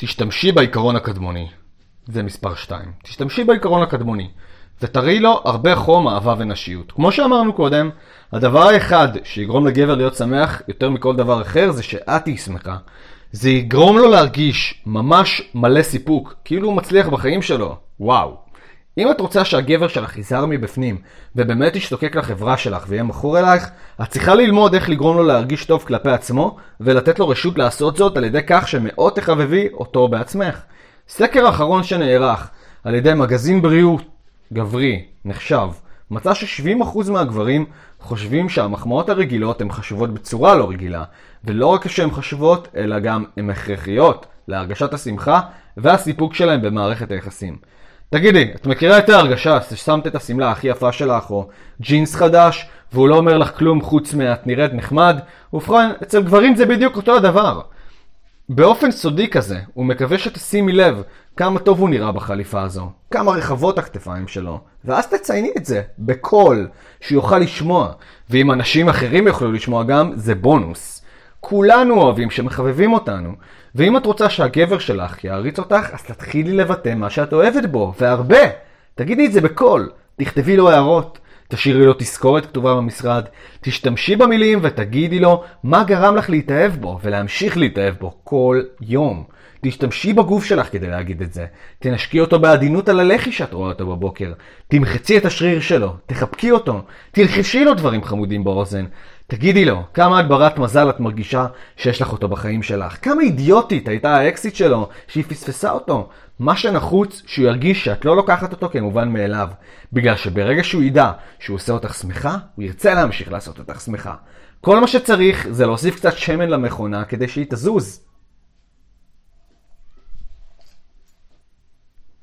תשתמשי בעיקרון הקדמוני. זה מספר 2. תשתמשי בעיקרון הקדמוני. ותראי לו הרבה חום, אהבה ונשיות. כמו שאמרנו קודם, הדבר האחד שיגרום לגבר להיות שמח יותר מכל דבר אחר זה שאת תהיי שמחה. זה יגרום לו להרגיש ממש מלא סיפוק, כאילו הוא מצליח בחיים שלו. וואו. אם את רוצה שהגבר שלך יזהר מבפנים, ובאמת ישתוקק לחברה שלך ויהיה מכור אלייך, את צריכה ללמוד איך לגרום לו להרגיש טוב כלפי עצמו, ולתת לו רשות לעשות זאת על ידי כך שמאוד תחבבי אותו בעצמך. סקר אחרון שנערך על ידי מגזין בריאות גברי, נחשב, מצא ש-70% מהגברים חושבים שהמחמאות הרגילות הן חשובות בצורה לא רגילה, ולא רק שהן חשובות, אלא גם הן הכרחיות להרגשת השמחה והסיפוק שלהם במערכת היחסים. תגידי, את מכירה את ההרגשה ששמת את השמלה הכי יפה שלך, או ג'ינס חדש, והוא לא אומר לך כלום חוץ מ"את נראית נחמד"? ובכן, אצל גברים זה בדיוק אותו הדבר. באופן סודי כזה, הוא מקווה שתשימי לב כמה טוב הוא נראה בחליפה הזו, כמה רחבות הכתפיים שלו, ואז תצייני את זה, בקול, שיוכל לשמוע, ואם אנשים אחרים יוכלו לשמוע גם, זה בונוס. כולנו אוהבים שמחבבים אותנו, ואם את רוצה שהגבר שלך יעריץ אותך, אז תתחילי לבטא מה שאת אוהבת בו, והרבה. תגידי את זה בקול, תכתבי לו הערות, תשאירי לו תזכורת כתובה במשרד, תשתמשי במילים ותגידי לו מה גרם לך להתאהב בו, ולהמשיך להתאהב בו כל יום. תשתמשי בגוף שלך כדי להגיד את זה. תנשקי אותו בעדינות על הלחי שאת רואה אותו בבוקר. תמחצי את השריר שלו, תחבקי אותו, תלחשי לו דברים חמודים באוזן. תגידי לו, כמה הגברת מזל את מרגישה שיש לך אותו בחיים שלך. כמה אידיוטית הייתה האקסיט שלו שהיא פספסה אותו. מה שנחוץ, שהוא ירגיש שאת לא לוקחת אותו כמובן מאליו. בגלל שברגע שהוא ידע שהוא עושה אותך שמחה, הוא ירצה להמשיך לעשות אותך שמחה. כל מה שצריך זה להוסיף קצת שמן למכונה כדי שהיא תזוז.